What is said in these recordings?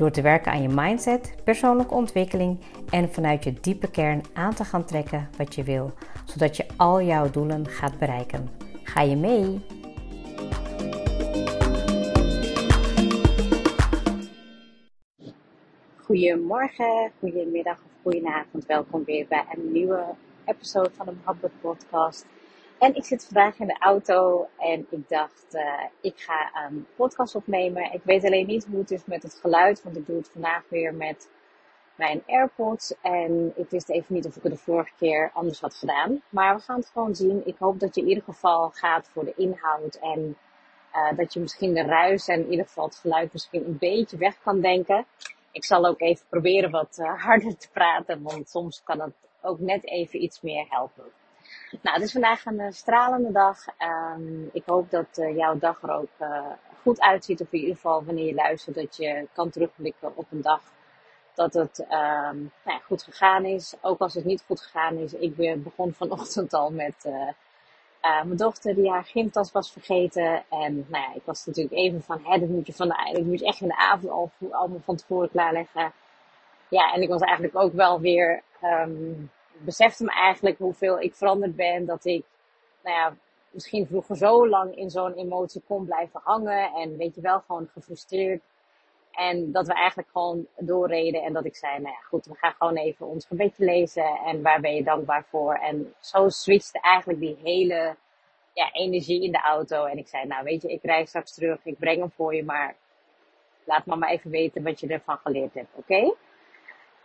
Door te werken aan je mindset, persoonlijke ontwikkeling en vanuit je diepe kern aan te gaan trekken wat je wil, zodat je al jouw doelen gaat bereiken. Ga je mee? Goedemorgen, goedemiddag of goedenavond. Welkom weer bij een nieuwe episode van de Mohabbat podcast. En ik zit vandaag in de auto en ik dacht, uh, ik ga een podcast opnemen. Ik weet alleen niet hoe het is met het geluid, want ik doe het vandaag weer met mijn AirPods. En ik wist even niet of ik het de vorige keer anders had gedaan. Maar we gaan het gewoon zien. Ik hoop dat je in ieder geval gaat voor de inhoud en uh, dat je misschien de ruis en in ieder geval het geluid misschien een beetje weg kan denken. Ik zal ook even proberen wat uh, harder te praten, want soms kan het ook net even iets meer helpen. Nou, het is vandaag een uh, stralende dag. Um, ik hoop dat uh, jouw dag er ook uh, goed uitziet. Of in ieder geval wanneer je luistert dat je kan terugblikken op een dag dat het um, nou ja, goed gegaan is. Ook als het niet goed gegaan is. Ik begon vanochtend al met mijn dochter die haar gymtas was vergeten. En nou ja, ik was natuurlijk even van, hè, dat moet je, van de, dat moet je echt in de avond al allemaal van tevoren klaarleggen. Ja, en ik was eigenlijk ook wel weer... Um, besefte me eigenlijk hoeveel ik veranderd ben. Dat ik, nou ja, misschien vroeger zo lang in zo'n emotie kon blijven hangen. En weet je wel, gewoon gefrustreerd. En dat we eigenlijk gewoon doorreden. En dat ik zei, nou ja, goed, we gaan gewoon even ons gebedje lezen. En waar ben je dankbaar voor? En zo switchte eigenlijk die hele ja, energie in de auto. En ik zei, nou weet je, ik rijd straks terug. Ik breng hem voor je. Maar laat me maar even weten wat je ervan geleerd hebt, oké?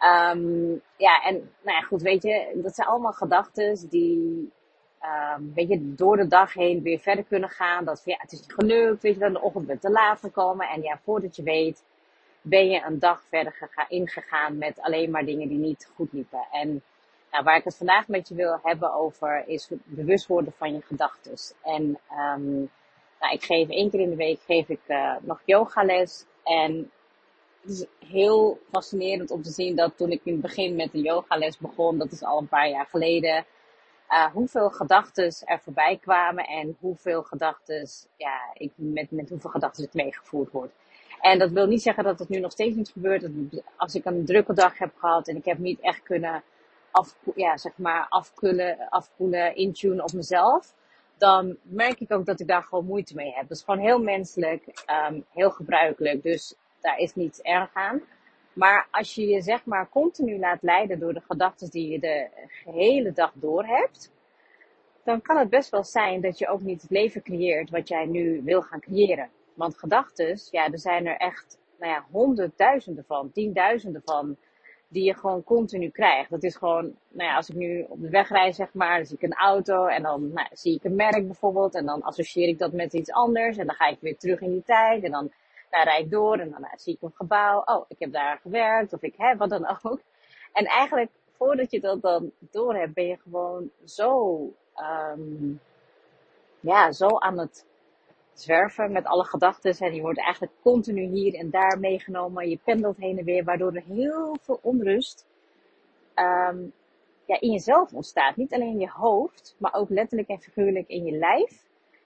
Um, ja, en nou ja, goed, weet je, dat zijn allemaal gedachten die, um, weet je, door de dag heen weer verder kunnen gaan. Dat ja, het is niet gelukt, weet je, dan de ochtend bent te laat gekomen. En ja, voordat je weet, ben je een dag verder ingegaan met alleen maar dingen die niet goed liepen. En nou, waar ik het vandaag met je wil hebben over, is bewust worden van je gedachten. En um, nou, ik geef één keer in de week geef ik uh, nog yogales. En het is heel fascinerend om te zien dat toen ik in het begin met de yogales begon, dat is al een paar jaar geleden, uh, hoeveel gedachten er voorbij kwamen en hoeveel gedachten, ja, ik, met, met hoeveel gedachten ik meegevoerd word. En dat wil niet zeggen dat het nu nog steeds niet gebeurt. Als ik een drukke dag heb gehad en ik heb niet echt kunnen af, ja, zeg maar afkoelen, afkoelen, intunen op mezelf, dan merk ik ook dat ik daar gewoon moeite mee heb. Dat is gewoon heel menselijk, um, heel gebruikelijk. Dus daar is niets erg aan. Maar als je je zeg maar continu laat leiden door de gedachten die je de hele dag door hebt, dan kan het best wel zijn dat je ook niet het leven creëert wat jij nu wil gaan creëren. Want gedachten, ja, er zijn er echt, nou ja, honderdduizenden van, tienduizenden van, die je gewoon continu krijgt. Dat is gewoon, nou ja, als ik nu op de weg rijd, zeg maar, dan zie ik een auto en dan nou, zie ik een merk bijvoorbeeld en dan associeer ik dat met iets anders en dan ga ik weer terug in die tijd en dan daar rijd door en dan zie ik een gebouw. Oh, ik heb daar gewerkt of ik heb wat dan ook. En eigenlijk, voordat je dat dan door hebt, ben je gewoon zo, um, ja, zo aan het zwerven met alle gedachten. En je wordt eigenlijk continu hier en daar meegenomen. Je pendelt heen en weer, waardoor er heel veel onrust um, ja, in jezelf ontstaat. Niet alleen in je hoofd, maar ook letterlijk en figuurlijk in je lijf.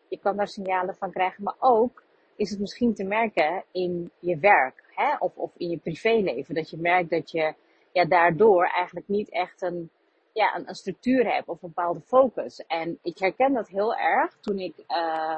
Je kan daar signalen van krijgen, maar ook is het misschien te merken in je werk hè? Of, of in je privéleven. Dat je merkt dat je ja, daardoor eigenlijk niet echt een, ja, een, structuur hebt of een bepaalde focus. En ik herken dat heel erg toen ik uh,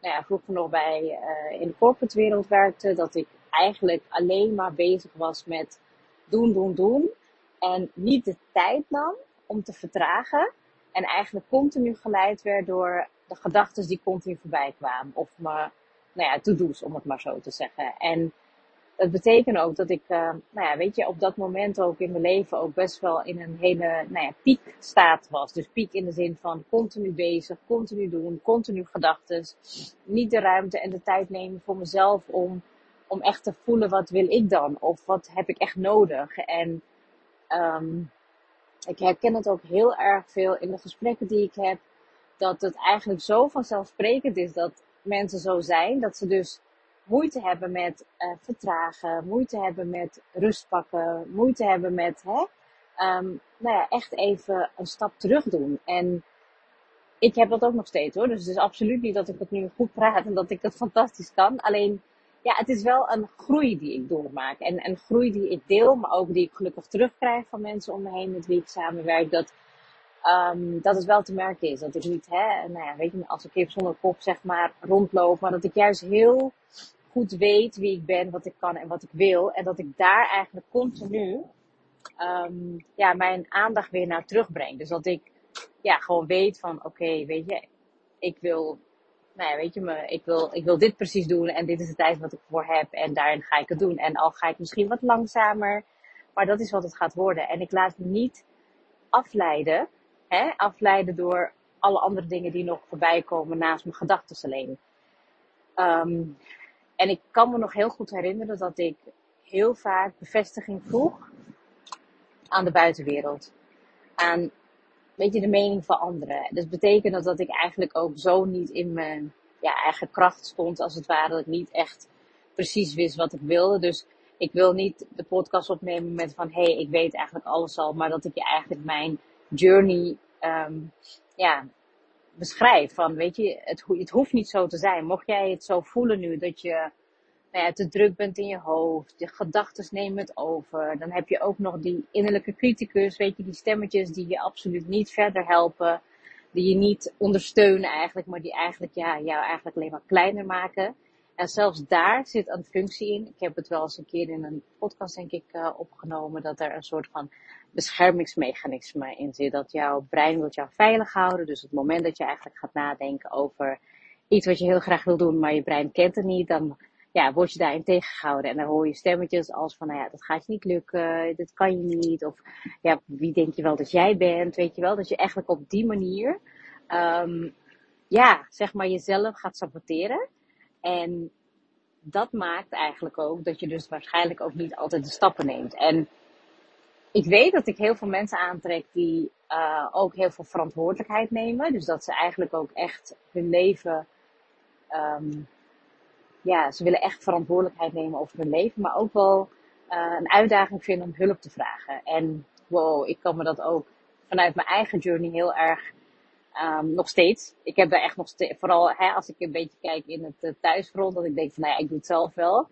nou ja, vroeger nog bij, uh, in de corporate wereld werkte. Dat ik eigenlijk alleen maar bezig was met doen, doen, doen. En niet de tijd nam om te vertragen. En eigenlijk continu geleid werd door de gedachten die continu voorbij kwamen. Of me nou ja, to-do's, om het maar zo te zeggen. En dat betekent ook dat ik, uh, nou ja, weet je, op dat moment ook in mijn leven ook best wel in een hele, nou ja, piekstaat was. Dus piek in de zin van continu bezig, continu doen, continu gedachten. Niet de ruimte en de tijd nemen voor mezelf om, om echt te voelen wat wil ik dan? Of wat heb ik echt nodig? En ehm, ik herken het ook heel erg veel in de gesprekken die ik heb. Dat het eigenlijk zo vanzelfsprekend is dat mensen zo zijn. Dat ze dus moeite hebben met uh, vertragen, moeite hebben met rust pakken, moeite hebben met hè, um, nou ja, echt even een stap terug doen. En ik heb dat ook nog steeds hoor. Dus het is absoluut niet dat ik het nu goed praat en dat ik het fantastisch kan. Alleen, ja, het is wel een groei die ik doormaak. En een groei die ik deel, maar ook die ik gelukkig terugkrijg van mensen om me heen met wie ik samenwerk. Dat, um, dat het wel te merken is. Dat ik niet, hè, nou ja, weet je, als ik even zonder kop zeg maar rondloop. Maar dat ik juist heel goed weet wie ik ben, wat ik kan en wat ik wil. En dat ik daar eigenlijk continu um, ja, mijn aandacht weer naar terugbreng. Dus dat ik ja, gewoon weet van oké, weet je, ik wil, nou ja, weet je me, ik wil, ik wil dit precies doen en dit is de tijd wat ik voor heb en daarin ga ik het doen. En al ga ik misschien wat langzamer, maar dat is wat het gaat worden. En ik laat me niet afleiden, hè, afleiden door alle andere dingen die nog voorbij komen naast mijn gedachten alleen. Um, en ik kan me nog heel goed herinneren dat ik heel vaak bevestiging vroeg aan de buitenwereld. Aan, weet je, de mening van anderen. Dus betekende dat ik eigenlijk ook zo niet in mijn ja, eigen kracht stond, als het ware. Dat ik niet echt precies wist wat ik wilde. Dus ik wil niet de podcast opnemen met van, hé, hey, ik weet eigenlijk alles al. Maar dat ik je eigenlijk mijn journey, um, ja, beschrijf. Van, weet je, het, het hoeft niet zo te zijn. Mocht jij het zo voelen nu dat je nou ja, te druk bent in je hoofd, je gedachten nemen het over. Dan heb je ook nog die innerlijke criticus, weet je, die stemmetjes die je absoluut niet verder helpen. Die je niet ondersteunen eigenlijk, maar die eigenlijk ja, jou eigenlijk alleen maar kleiner maken. En zelfs daar zit een functie in. Ik heb het wel eens een keer in een podcast denk ik uh, opgenomen. Dat er een soort van beschermingsmechanisme in zit. Dat jouw brein wil jou veilig houden. Dus op het moment dat je eigenlijk gaat nadenken over iets wat je heel graag wil doen, maar je brein kent het niet. Dan ja, word je daarin tegengehouden. En dan hoor je stemmetjes als van, nou ja, dat gaat je niet lukken, dit kan je niet. Of ja, wie denk je wel dat jij bent, weet je wel. Dat je eigenlijk op die manier, um, ja, zeg maar jezelf gaat saboteren. En dat maakt eigenlijk ook dat je dus waarschijnlijk ook niet altijd de stappen neemt. En ik weet dat ik heel veel mensen aantrek die uh, ook heel veel verantwoordelijkheid nemen. Dus dat ze eigenlijk ook echt hun leven um, ja, ze willen echt verantwoordelijkheid nemen over hun leven, maar ook wel uh, een uitdaging vinden om hulp te vragen. En wow, ik kan me dat ook vanuit mijn eigen journey heel erg um, nog steeds. Ik heb daar echt nog steeds, vooral hè, als ik een beetje kijk in het uh, thuisfront, dat ik denk van nou ja, ik doe het zelf wel.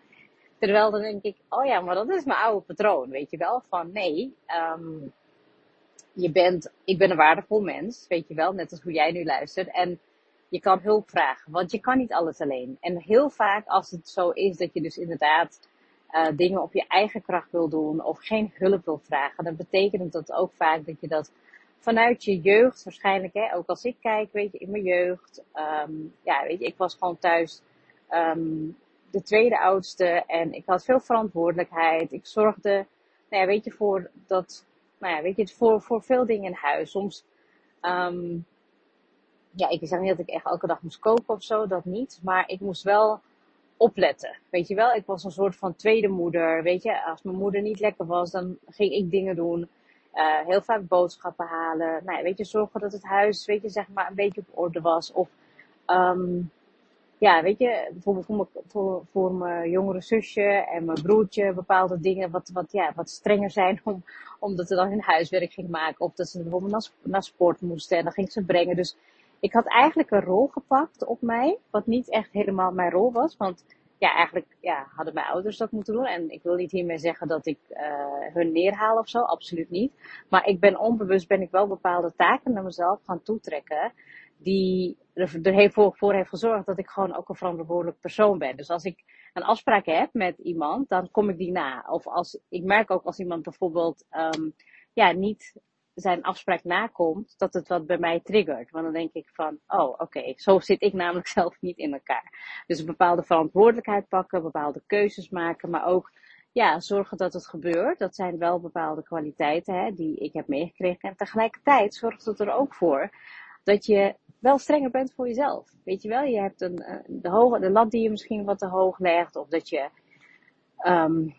Terwijl dan denk ik, oh ja, maar dat is mijn oude patroon, weet je wel? Van nee, um, je bent, ik ben een waardevol mens, weet je wel, net als hoe jij nu luistert. En je kan hulp vragen, want je kan niet alles alleen. En heel vaak als het zo is dat je dus inderdaad uh, dingen op je eigen kracht wil doen of geen hulp wil vragen, dan betekent dat ook vaak dat je dat vanuit je jeugd waarschijnlijk, hè, ook als ik kijk, weet je, in mijn jeugd, um, ja, weet je, ik was gewoon thuis um, de tweede oudste en ik had veel verantwoordelijkheid. Ik zorgde, nou ja, weet je, voor dat, nou ja, weet je, voor, voor veel dingen in huis. Soms um, ja, ik zeg niet dat ik echt elke dag moest koken of zo, dat niet. Maar ik moest wel opletten. Weet je wel, ik was een soort van tweede moeder. Weet je, als mijn moeder niet lekker was, dan ging ik dingen doen. Uh, heel vaak boodschappen halen. Nou ja, weet je, zorgen dat het huis, weet je, zeg maar een beetje op orde was. Of, um, ja, weet je, bijvoorbeeld voor mijn, voor, mijn jongere zusje en mijn broertje bepaalde dingen wat, wat, ja, wat strenger zijn om, omdat ze dan hun huiswerk ging maken. Of dat ze bijvoorbeeld naar, naar sport moesten en dan ging ze brengen. Dus ik had eigenlijk een rol gepakt op mij, wat niet echt helemaal mijn rol was. Want ja, eigenlijk ja, hadden mijn ouders dat moeten doen. En ik wil niet hiermee zeggen dat ik uh, hun neerhaal of zo, absoluut niet. Maar ik ben onbewust, ben ik wel bepaalde taken naar mezelf gaan toetrekken. Die er heeft voor, heeft gezorgd dat ik gewoon ook een verantwoordelijk persoon ben. Dus als ik een afspraak heb met iemand, dan kom ik die na. Of als, ik merk ook als iemand bijvoorbeeld um, ja, niet zijn afspraak nakomt, dat het wat bij mij triggert. Want dan denk ik van, oh oké, zo zit ik namelijk zelf niet in elkaar. Dus een bepaalde verantwoordelijkheid pakken, bepaalde keuzes maken, maar ook ja, zorgen dat het gebeurt. Dat zijn wel bepaalde kwaliteiten hè, die ik heb meegekregen. En tegelijkertijd zorgt het er ook voor dat je wel strenger bent voor jezelf. Weet je wel, je hebt een, de, hoge, de lat die je misschien wat te hoog legt, of dat je um,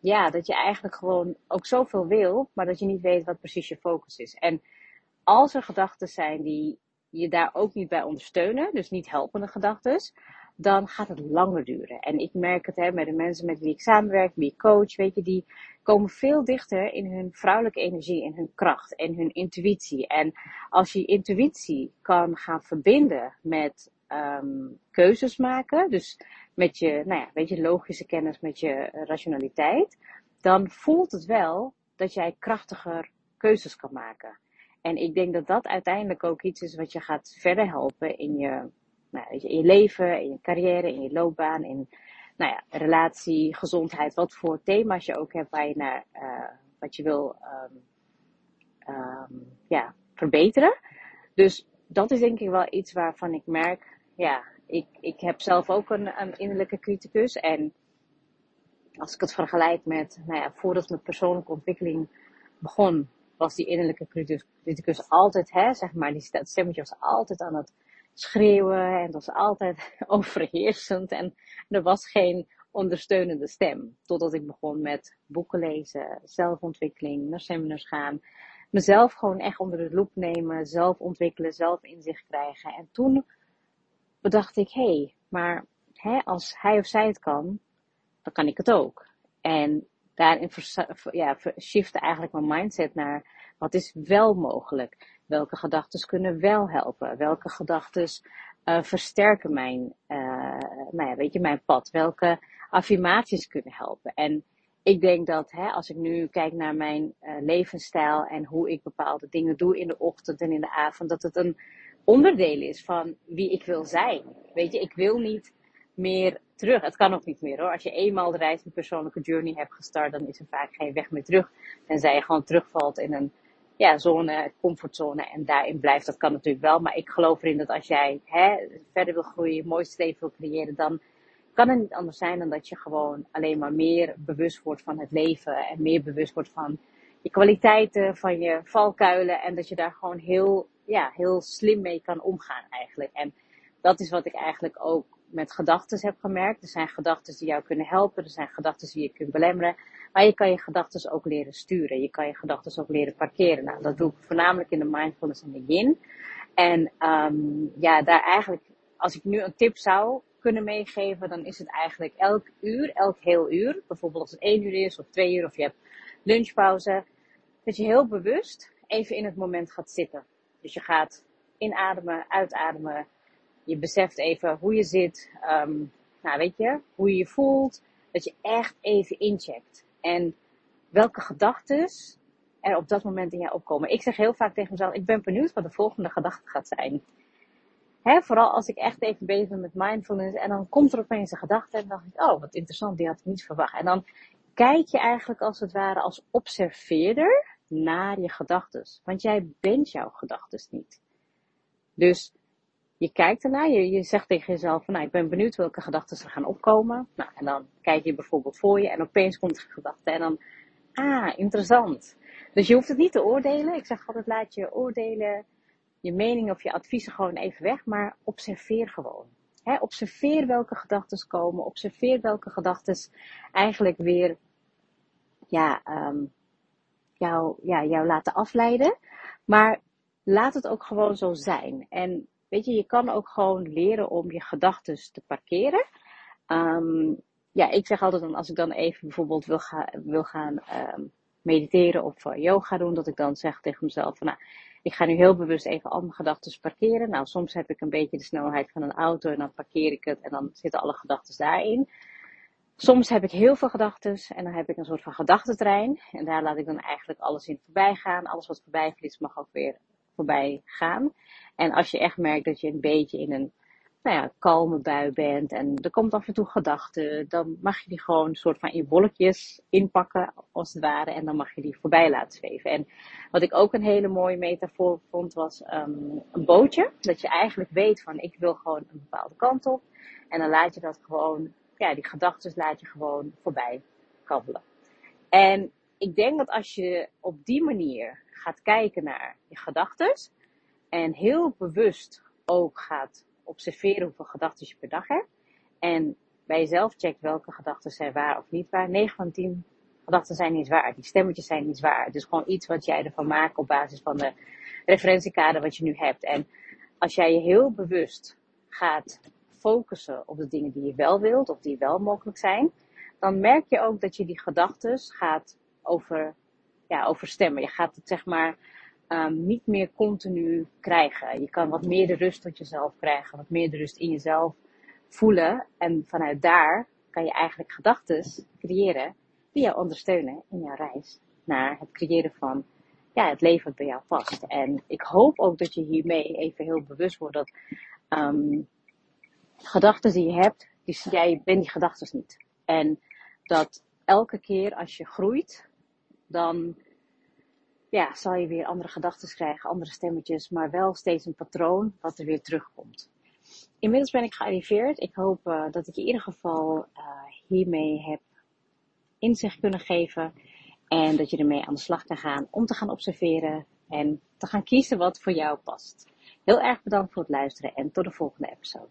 ja, dat je eigenlijk gewoon ook zoveel wil, maar dat je niet weet wat precies je focus is. En als er gedachten zijn die je daar ook niet bij ondersteunen, dus niet helpende gedachten, dan gaat het langer duren. En ik merk het hè, met de mensen met wie ik samenwerk, wie ik coach, weet je, die komen veel dichter in hun vrouwelijke energie, in hun kracht en hun intuïtie. En als je intuïtie kan gaan verbinden met um, keuzes maken, dus met je, nou ja, weet je, logische kennis, met je rationaliteit, dan voelt het wel dat jij krachtiger keuzes kan maken. En ik denk dat dat uiteindelijk ook iets is wat je gaat verder helpen in je, nou, je, in je leven, in je carrière, in je loopbaan, in nou ja, relatie, gezondheid, wat voor thema's je ook hebt waar je naar, uh, wat je wil um, um, ja, verbeteren. Dus dat is denk ik wel iets waarvan ik merk, ja, ik, ik heb zelf ook een, een innerlijke criticus. En als ik het vergelijk met, nou ja, voordat mijn persoonlijke ontwikkeling begon, was die innerlijke criticus altijd, hè, zeg maar, die stemmetje was altijd aan het schreeuwen en het was altijd overheersend en er was geen ondersteunende stem. Totdat ik begon met boeken lezen, zelfontwikkeling, naar seminars gaan, mezelf gewoon echt onder de loep nemen, zelf ontwikkelen, zelf inzicht krijgen. En toen bedacht ik, hé, hey, maar hè, als hij of zij het kan, dan kan ik het ook. En daarin ja, shifte eigenlijk mijn mindset naar wat is wel mogelijk. Welke gedachten kunnen wel helpen? Welke gedachten uh, versterken mijn, uh, nou ja, weet je, mijn pad? Welke affirmaties kunnen helpen? En ik denk dat hè, als ik nu kijk naar mijn uh, levensstijl en hoe ik bepaalde dingen doe in de ochtend en in de avond, dat het een onderdeel is van wie ik wil zijn. Weet je, ik wil niet meer terug. Het kan ook niet meer hoor. Als je eenmaal de reis met persoonlijke journey hebt gestart, dan is er vaak geen weg meer terug. Tenzij je gewoon terugvalt in een ja, zone, comfortzone en daarin blijft. Dat kan natuurlijk wel. Maar ik geloof erin dat als jij hè, verder wil groeien, mooi leven wil creëren, dan kan het niet anders zijn dan dat je gewoon alleen maar meer bewust wordt van het leven. En meer bewust wordt van je kwaliteiten, van je valkuilen. En dat je daar gewoon heel, ja, heel slim mee kan omgaan eigenlijk. En dat is wat ik eigenlijk ook met gedachten heb gemerkt. Er zijn gedachten die jou kunnen helpen. Er zijn gedachten die je kunt belemmeren. Maar je kan je gedachten ook leren sturen. Je kan je gedachten ook leren parkeren. Nou, dat doe ik voornamelijk in de mindfulness en de yin. En um, ja, daar eigenlijk, als ik nu een tip zou kunnen meegeven, dan is het eigenlijk elk uur, elk heel uur. Bijvoorbeeld als het één uur is of twee uur of je hebt lunchpauze. Dat je heel bewust even in het moment gaat zitten. Dus je gaat inademen, uitademen. Je beseft even hoe je zit. Um, nou, weet je, hoe je je voelt. Dat je echt even incheckt. En welke gedachten er op dat moment in jou opkomen. Ik zeg heel vaak tegen mezelf, ik ben benieuwd wat de volgende gedachte gaat zijn. Hè, vooral als ik echt even bezig ben met mindfulness en dan komt er opeens een gedachte en dan dacht ik, oh wat interessant, die had ik niet verwacht. En dan kijk je eigenlijk als het ware als observeerder naar je gedachten. Want jij bent jouw gedachten niet. Dus je kijkt ernaar, je, zegt tegen jezelf van, nou, ik ben benieuwd welke gedachten er gaan opkomen. Nou, en dan kijk je bijvoorbeeld voor je en opeens komt er een gedachte en dan, ah, interessant. Dus je hoeft het niet te oordelen. Ik zeg altijd, laat je oordelen, je mening of je adviezen gewoon even weg, maar observeer gewoon. Observeer welke gedachten komen, observeer welke gedachten eigenlijk weer, ja, um, jou, ja, jou laten afleiden. Maar laat het ook gewoon zo zijn. En Weet je, je kan ook gewoon leren om je gedachten te parkeren. Um, ja, ik zeg altijd dan, als ik dan even bijvoorbeeld wil, ga, wil gaan um, mediteren of uh, yoga doen, dat ik dan zeg tegen mezelf van, nou, ik ga nu heel bewust even al mijn gedachten parkeren. Nou, soms heb ik een beetje de snelheid van een auto en dan parkeer ik het en dan zitten alle gedachten daarin. Soms heb ik heel veel gedachten en dan heb ik een soort van gedachtentrein. En daar laat ik dan eigenlijk alles in voorbij gaan. Alles wat voorbij vliegt mag ook weer voorbij gaan. En als je echt merkt dat je een beetje in een nou ja, kalme bui bent en er komt af en toe gedachten, dan mag je die gewoon een soort van in bolletjes inpakken, als het ware, en dan mag je die voorbij laten zweven. En wat ik ook een hele mooie metafoor vond, was um, een bootje. Dat je eigenlijk weet van, ik wil gewoon een bepaalde kant op. En dan laat je dat gewoon, ja, die gedachten laat je gewoon voorbij kabbelen. En ik denk dat als je op die manier gaat kijken naar je gedachten en heel bewust ook gaat observeren hoeveel gedachten je per dag hebt en bij jezelf checkt welke gedachten zijn waar of niet waar. 9 van 10 Gedachten zijn niet waar. Die stemmetjes zijn niet waar. Het is gewoon iets wat jij ervan maakt op basis van de referentiekader wat je nu hebt. En als jij je heel bewust gaat focussen op de dingen die je wel wilt of die wel mogelijk zijn, dan merk je ook dat je die gedachten gaat over, ja, overstemmen. Je gaat het zeg maar um, niet meer continu krijgen. Je kan wat meer de rust tot jezelf krijgen, wat meer de rust in jezelf voelen. En vanuit daar kan je eigenlijk gedachten creëren die jou ondersteunen in jouw reis naar het creëren van ja, het leven wat bij jou past. En ik hoop ook dat je hiermee even heel bewust wordt dat um, gedachten die je hebt, die, jij bent die gedachten niet. En dat elke keer als je groeit, dan ja, zal je weer andere gedachten krijgen, andere stemmetjes, maar wel steeds een patroon wat er weer terugkomt. Inmiddels ben ik gearriveerd. Ik hoop uh, dat ik in ieder geval uh, hiermee heb inzicht kunnen geven. En dat je ermee aan de slag kan gaan om te gaan observeren en te gaan kiezen wat voor jou past. Heel erg bedankt voor het luisteren en tot de volgende episode.